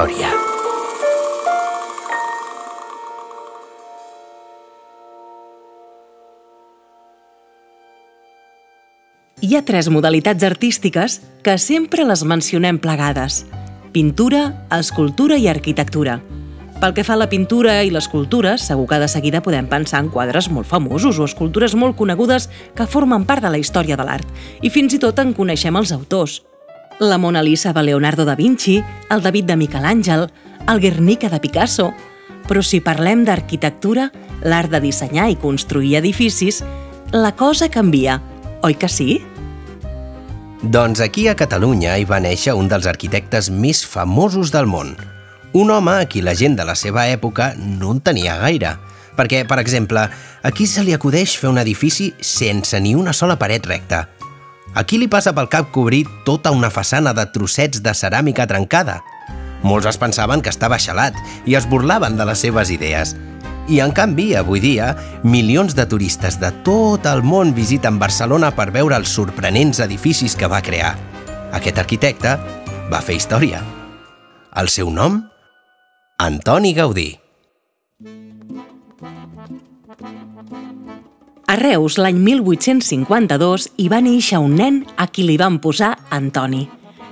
Història. Hi ha tres modalitats artístiques que sempre les mencionem plegades. Pintura, escultura i arquitectura. Pel que fa a la pintura i l'escultura, segur que de seguida podem pensar en quadres molt famosos o escultures molt conegudes que formen part de la història de l'art. I fins i tot en coneixem els autors. La Mona Lisa de Leonardo da Vinci, el David de Miquel Àngel, el Guernica de Picasso... Però si parlem d'arquitectura, l'art de dissenyar i construir edificis, la cosa canvia, oi que sí? Doncs aquí a Catalunya hi va néixer un dels arquitectes més famosos del món. Un home a qui la gent de la seva època no en tenia gaire. Perquè, per exemple, aquí se li acudeix fer un edifici sense ni una sola paret recta. Aquí li passa pel cap cobrir tota una façana de trossets de ceràmica trencada – molts es pensaven que estava xalat i es burlaven de les seves idees. I en canvi, avui dia, milions de turistes de tot el món visiten Barcelona per veure els sorprenents edificis que va crear. Aquest arquitecte va fer història. El seu nom? Antoni Gaudí. A Reus, l'any 1852, hi va néixer un nen a qui li van posar Antoni.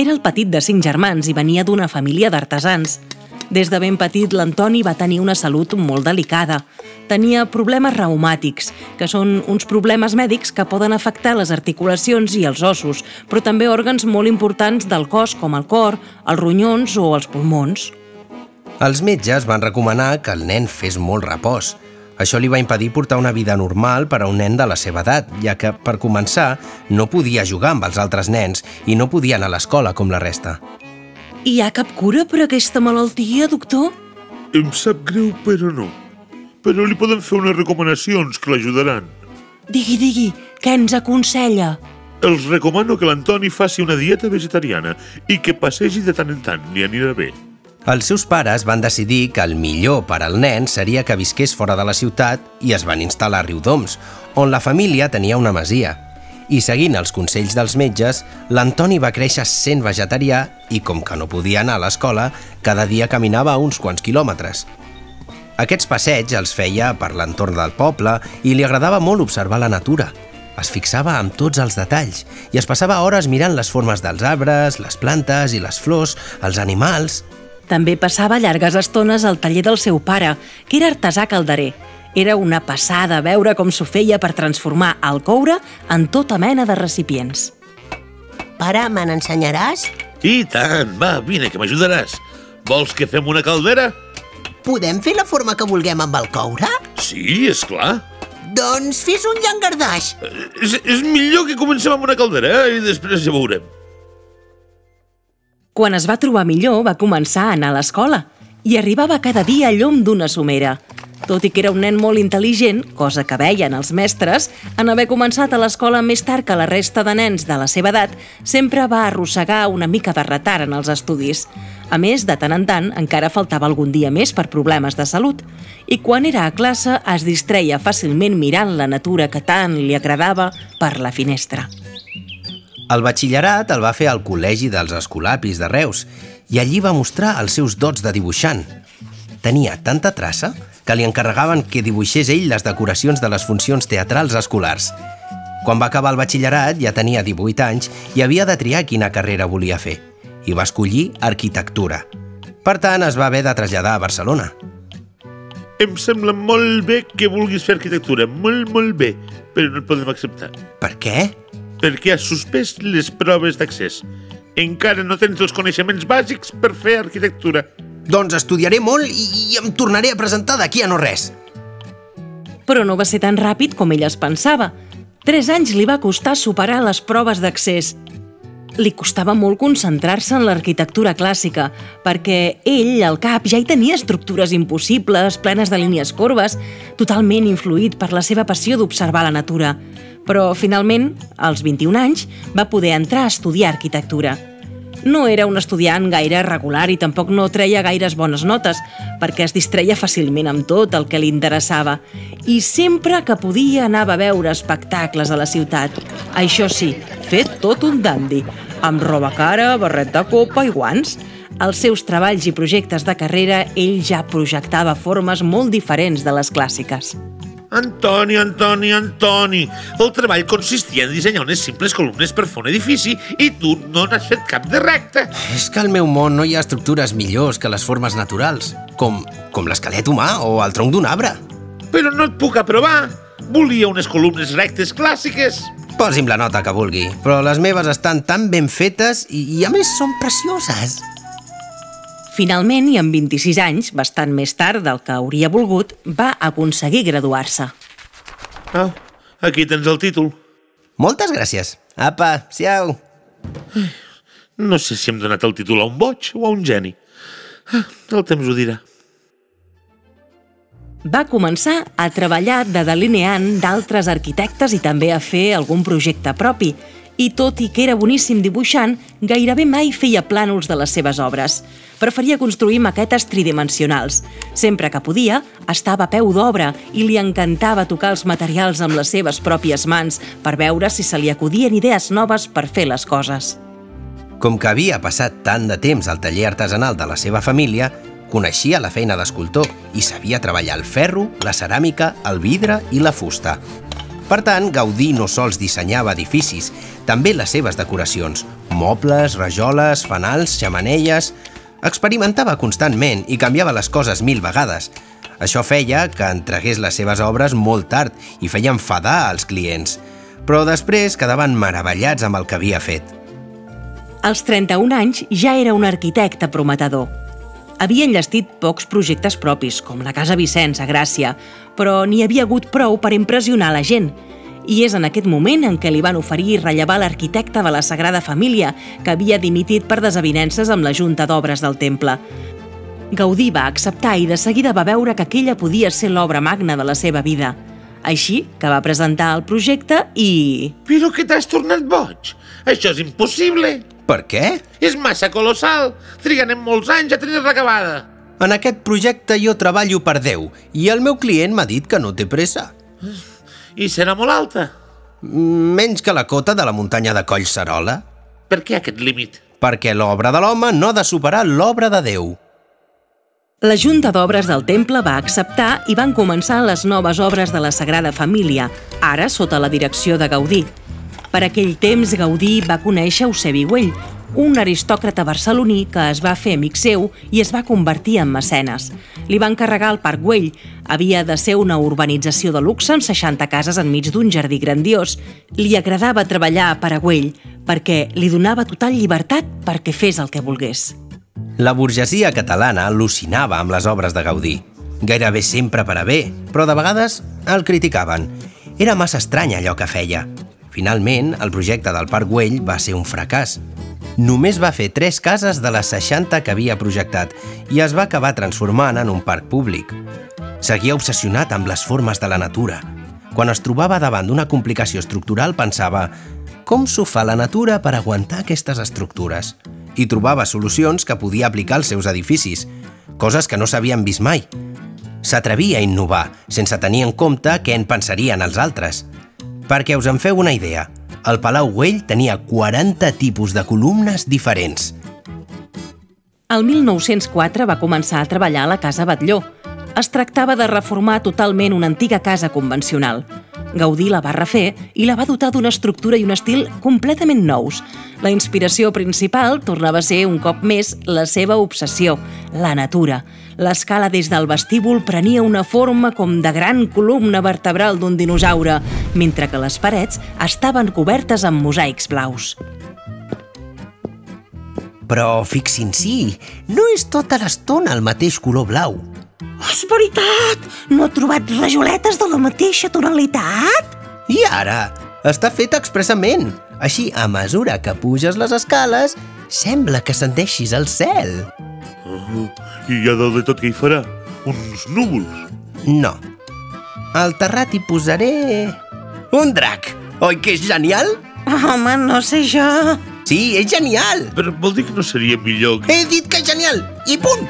Era el petit de cinc germans i venia d'una família d'artesans. Des de ben petit, l'Antoni va tenir una salut molt delicada. Tenia problemes reumàtics, que són uns problemes mèdics que poden afectar les articulacions i els ossos, però també òrgans molt importants del cos, com el cor, els ronyons o els pulmons. Els metges van recomanar que el nen fes molt repòs, això li va impedir portar una vida normal per a un nen de la seva edat, ja que, per començar, no podia jugar amb els altres nens i no podia anar a l'escola com la resta. Hi ha cap cura per aquesta malaltia, doctor? Em sap greu, però no. Però li poden fer unes recomanacions que l'ajudaran. Digui, digui, què ens aconsella? Els recomano que l'Antoni faci una dieta vegetariana i que passegi de tant en tant, li anirà bé. Els seus pares van decidir que el millor per al nen seria que visqués fora de la ciutat i es van instal·lar a Riudoms, on la família tenia una masia. I seguint els consells dels metges, l'Antoni va créixer sent vegetarià i, com que no podia anar a l'escola, cada dia caminava uns quants quilòmetres. Aquests passeigs els feia per l'entorn del poble i li agradava molt observar la natura. Es fixava en tots els detalls i es passava hores mirant les formes dels arbres, les plantes i les flors, els animals... També passava llargues estones al taller del seu pare, que era artesà calderer. Era una passada veure com s'ho feia per transformar el coure en tota mena de recipients. Pare, me n'ensenyaràs? I tant, va, vine, que m'ajudaràs. Vols que fem una caldera? Podem fer la forma que vulguem amb el coure? Sí, és clar. Doncs fes un llangardaix. Eh, És, és millor que comencem amb una caldera eh? i després ja veurem. Quan es va trobar millor, va començar a anar a l'escola i arribava cada dia a llum d'una somera. Tot i que era un nen molt intel·ligent, cosa que veien els mestres, en haver començat a l'escola més tard que la resta de nens de la seva edat, sempre va arrossegar una mica de retard en els estudis. A més, de tant en tant, encara faltava algun dia més per problemes de salut. I quan era a classe, es distreia fàcilment mirant la natura que tant li agradava per la finestra. El batxillerat el va fer al Col·legi dels Escolapis de Reus i allí va mostrar els seus dots de dibuixant. Tenia tanta traça que li encarregaven que dibuixés ell les decoracions de les funcions teatrals escolars. Quan va acabar el batxillerat ja tenia 18 anys i havia de triar quina carrera volia fer i va escollir arquitectura. Per tant, es va haver de traslladar a Barcelona. Em sembla molt bé que vulguis fer arquitectura, molt, molt bé, però no et podem acceptar, Per què? Perquè has suspès les proves d'accés. Encara no tens els coneixements bàsics per fer arquitectura. Doncs estudiaré molt i, i em tornaré a presentar d'aquí a no res. Però no va ser tan ràpid com ell es pensava. Tres anys li va costar superar les proves d'accés. Li costava molt concentrar-se en l'arquitectura clàssica, perquè ell, al cap, ja hi tenia estructures impossibles, plenes de línies corbes, totalment influït per la seva passió d'observar la natura. Però, finalment, als 21 anys, va poder entrar a estudiar arquitectura. No era un estudiant gaire regular i tampoc no treia gaires bones notes, perquè es distreia fàcilment amb tot el que li interessava. I sempre que podia anava a veure espectacles a la ciutat. Això sí, fet tot un dandy, amb roba cara, barret de copa i guants. Als seus treballs i projectes de carrera, ell ja projectava formes molt diferents de les clàssiques. Antoni, Antoni, Antoni, el treball consistia en dissenyar unes simples columnes per fer un edifici i tu no n'has fet cap de recte. És que al meu món no hi ha estructures millors que les formes naturals, com, com l'esquelet humà o el tronc d'un arbre. Però no et puc aprovar. Volia unes columnes rectes clàssiques. Posi'm la nota que vulgui, però les meves estan tan ben fetes i, i a més són precioses. Finalment, i amb 26 anys, bastant més tard del que hauria volgut, va aconseguir graduar-se. Ah, aquí tens el títol. Moltes gràcies. Apa, siau. No sé si hem donat el títol a un boig o a un geni. Ah, El temps ho dirà. Va començar a treballar de delineant d'altres arquitectes i també a fer algun projecte propi. I tot i que era boníssim dibuixant, gairebé mai feia plànols de les seves obres. Preferia construir maquetes tridimensionals. Sempre que podia, estava a peu d'obra i li encantava tocar els materials amb les seves pròpies mans per veure si se li acudien idees noves per fer les coses. Com que havia passat tant de temps al taller artesanal de la seva família, coneixia la feina d'escultor i sabia treballar el ferro, la ceràmica, el vidre i la fusta. Per tant, Gaudí no sols dissenyava edificis, també les seves decoracions, mobles, rajoles, fanals, xamanelles... Experimentava constantment i canviava les coses mil vegades. Això feia que entregués les seves obres molt tard i feia enfadar als clients. Però després quedaven meravellats amb el que havia fet. Als 31 anys ja era un arquitecte prometedor. Havia enllestit pocs projectes propis, com la Casa Vicenç a Gràcia, però n'hi havia hagut prou per impressionar la gent. I és en aquest moment en què li van oferir rellevar l'arquitecte de la Sagrada Família, que havia dimitit per desavinences amb la Junta d'Obres del Temple. Gaudí va acceptar i de seguida va veure que aquella podia ser l'obra magna de la seva vida. Així que va presentar el projecte i... Però que t'has tornat boig? Això és impossible. Per què? És massa colossal. Trigarem molts anys a tenir-la acabada. En aquest projecte jo treballo per Déu i el meu client m'ha dit que no té pressa. I serà molt alta. Menys que la cota de la muntanya de Collserola, Per què aquest límit? perquè l'obra de l'home no ha de superar l'obra de Déu. La Junta d'Obres del Temple va acceptar i van començar les noves obres de la Sagrada Família, ara sota la direcció de Gaudí. Per aquell temps, Gaudí va conèixer Eusebi Güell, un aristòcrata barceloní que es va fer amic seu i es va convertir en mecenes. Li van encarregar el Parc Güell. Havia de ser una urbanització de luxe amb 60 cases enmig d'un jardí grandiós. Li agradava treballar per a Güell perquè li donava total llibertat perquè fes el que volgués. La burgesia catalana al·lucinava amb les obres de Gaudí. Gairebé sempre per a bé, però de vegades el criticaven. Era massa estrany allò que feia. Finalment, el projecte del Parc Güell va ser un fracàs. Només va fer tres cases de les 60 que havia projectat i es va acabar transformant en un parc públic. Seguia obsessionat amb les formes de la natura. Quan es trobava davant d'una complicació estructural pensava com s'ho fa la natura per aguantar aquestes estructures? I trobava solucions que podia aplicar als seus edificis, coses que no s'havien vist mai. S'atrevia a innovar, sense tenir en compte què en pensarien els altres. Perquè us en feu una idea, el Palau Güell tenia 40 tipus de columnes diferents. El 1904 va començar a treballar a la Casa Batlló. Es tractava de reformar totalment una antiga casa convencional. Gaudí la va refer i la va dotar d'una estructura i un estil completament nous. La inspiració principal tornava a ser un cop més la seva obsessió, la natura. L'escala des del vestíbul prenia una forma com de gran columna vertebral d'un dinosaure, mentre que les parets estaven cobertes amb mosaics blaus. Però fixin-s'hi, no és tota l'estona el mateix color blau. És veritat! No he trobat rajoletes de la mateixa tonalitat? I ara? Està fet expressament. Així, a mesura que puges les escales, sembla que ascendeixis al cel. I a dalt de tot què hi farà? Uns núvols. No. Al terrat hi posaré... Un drac! Oi que és genial? Home, no sé jo. Sí, és genial! Però vol dir que no seria millor que... He dit que és genial! I punt!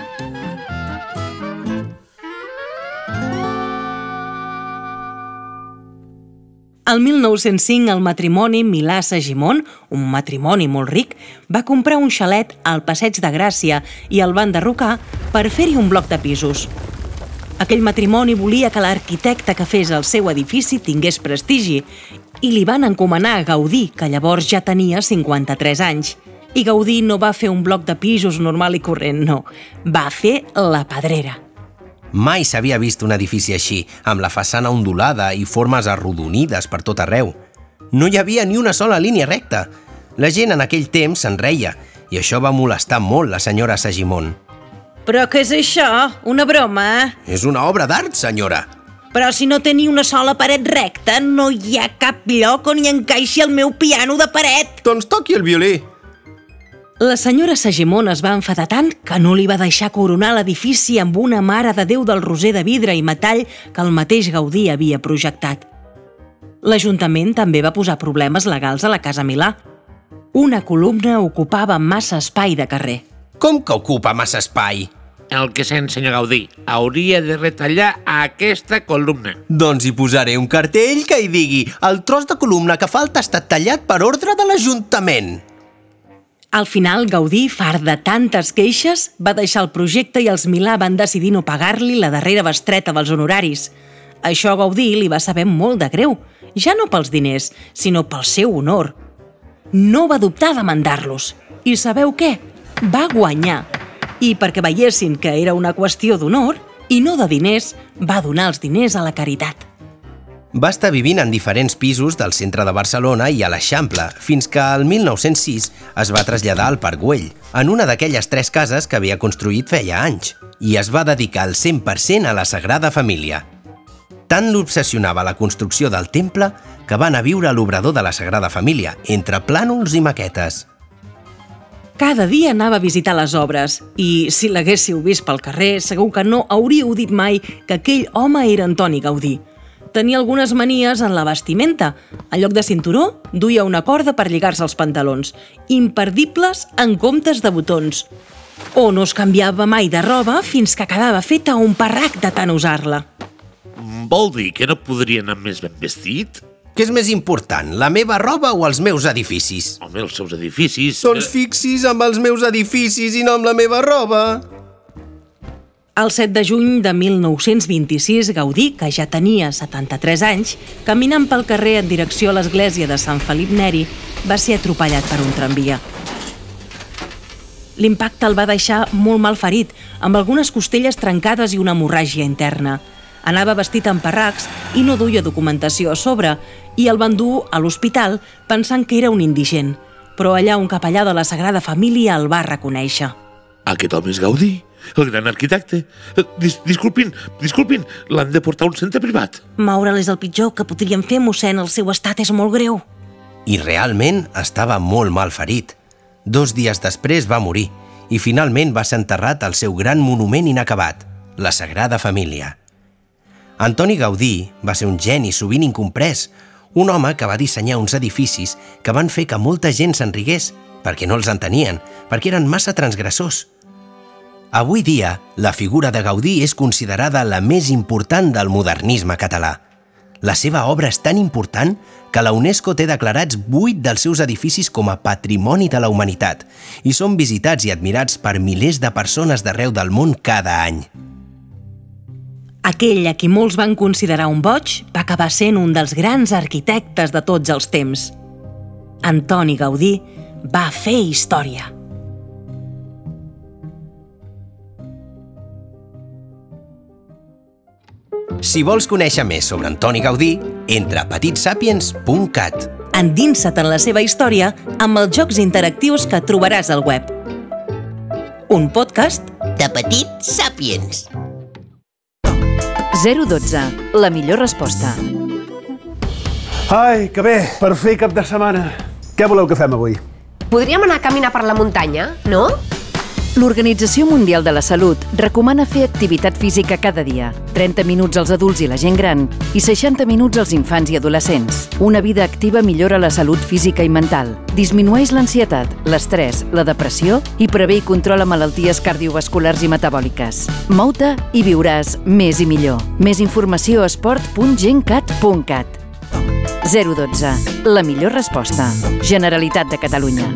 El 1905, el matrimoni Milà-Sagimon, un matrimoni molt ric, va comprar un xalet al Passeig de Gràcia i el van derrocar per fer-hi un bloc de pisos. Aquell matrimoni volia que l'arquitecte que fes el seu edifici tingués prestigi i li van encomanar a Gaudí, que llavors ja tenia 53 anys. I Gaudí no va fer un bloc de pisos normal i corrent, no. Va fer la pedrera. Mai s'havia vist un edifici així, amb la façana ondulada i formes arrodonides per tot arreu. No hi havia ni una sola línia recta. La gent en aquell temps se'n reia, i això va molestar molt la senyora Sagimon. Però què és això? Una broma? És una obra d'art, senyora. Però si no té ni una sola paret recta, no hi ha cap lloc on hi encaixi el meu piano de paret. Doncs toqui el violí. La senyora Sagimon es va enfadar tant que no li va deixar coronar l'edifici amb una mare de Déu del roser de vidre i metall que el mateix Gaudí havia projectat. L'Ajuntament també va posar problemes legals a la Casa Milà. Una columna ocupava massa espai de carrer. Com que ocupa massa espai? El que sent, senyor Gaudí, hauria de retallar aquesta columna. Doncs hi posaré un cartell que hi digui el tros de columna que falta ha estat tallat per ordre de l'Ajuntament. Al final, Gaudí, fart de tantes queixes, va deixar el projecte i els Milà van decidir no pagar-li la darrera bestreta dels honoraris. Això a Gaudí li va saber molt de greu, ja no pels diners, sinó pel seu honor. No va dubtar de mandar-los. I sabeu què? Va guanyar. I perquè veiessin que era una qüestió d'honor i no de diners, va donar els diners a la caritat. Va estar vivint en diferents pisos del centre de Barcelona i a l'Eixample, fins que el 1906 es va traslladar al Parc Güell, en una d'aquelles tres cases que havia construït feia anys, i es va dedicar al 100% a la Sagrada Família. Tant l'obsessionava la construcció del temple que va anar a viure a l'obrador de la Sagrada Família, entre plànols i maquetes. Cada dia anava a visitar les obres i, si l'haguéssiu vist pel carrer, segur que no hauríeu dit mai que aquell home era Antoni Gaudí, tenia algunes manies en la vestimenta. En lloc de cinturó, duia una corda per lligar-se els pantalons, imperdibles en comptes de botons. O no es canviava mai de roba fins que quedava feta un parrac de tant usar-la. Vol dir que no podria anar més ben vestit? Què és més important, la meva roba o els meus edificis? Home, els seus edificis... Doncs eh, fixis amb els meus edificis i no amb la meva roba. El 7 de juny de 1926, Gaudí, que ja tenia 73 anys, caminant pel carrer en direcció a l'església de Sant Felip Neri, va ser atropellat per un tramvia. L'impacte el va deixar molt mal ferit, amb algunes costelles trencades i una hemorràgia interna. Anava vestit amb parracs i no duia documentació a sobre, i el van dur a l'hospital pensant que era un indigent. Però allà un capellà de la Sagrada Família el va reconèixer. Aquest home és Gaudí? El gran arquitecte. Eh, dis disculpin, disculpin, l'han de portar a un centre privat. Moure'l és el pitjor que podríem fer, mossèn. El seu estat és molt greu. I realment estava molt mal ferit. Dos dies després va morir i finalment va ser enterrat al seu gran monument inacabat, la Sagrada Família. Antoni Gaudí va ser un geni sovint incomprès, un home que va dissenyar uns edificis que van fer que molta gent s'enrigués perquè no els entenien, perquè eren massa transgressors. Avui dia, la figura de Gaudí és considerada la més important del modernisme català. La seva obra és tan important que la UNESCO té declarats vuit dels seus edificis com a Patrimoni de la Humanitat i són visitats i admirats per milers de persones d'arreu del món cada any. Aquell a qui molts van considerar un boig va acabar sent un dels grans arquitectes de tots els temps. Antoni Gaudí va fer història. Si vols conèixer més sobre Antoni Gaudí, entra a petitsapiens.cat. Endinsa't en la seva història amb els jocs interactius que trobaràs al web. Un podcast de Petit Sapiens. 012. La millor resposta. Ai, que bé, per fer cap de setmana. Què voleu que fem avui? Podríem anar a caminar per la muntanya, no? L'Organització Mundial de la Salut recomana fer activitat física cada dia, 30 minuts als adults i la gent gran i 60 minuts als infants i adolescents. Una vida activa millora la salut física i mental, disminueix l'ansietat, l'estrès, la depressió i prevé i controla malalties cardiovasculars i metabòliques. Mou-te i viuràs més i millor. Més informació a esport.gencat.cat. 012. La millor resposta. Generalitat de Catalunya.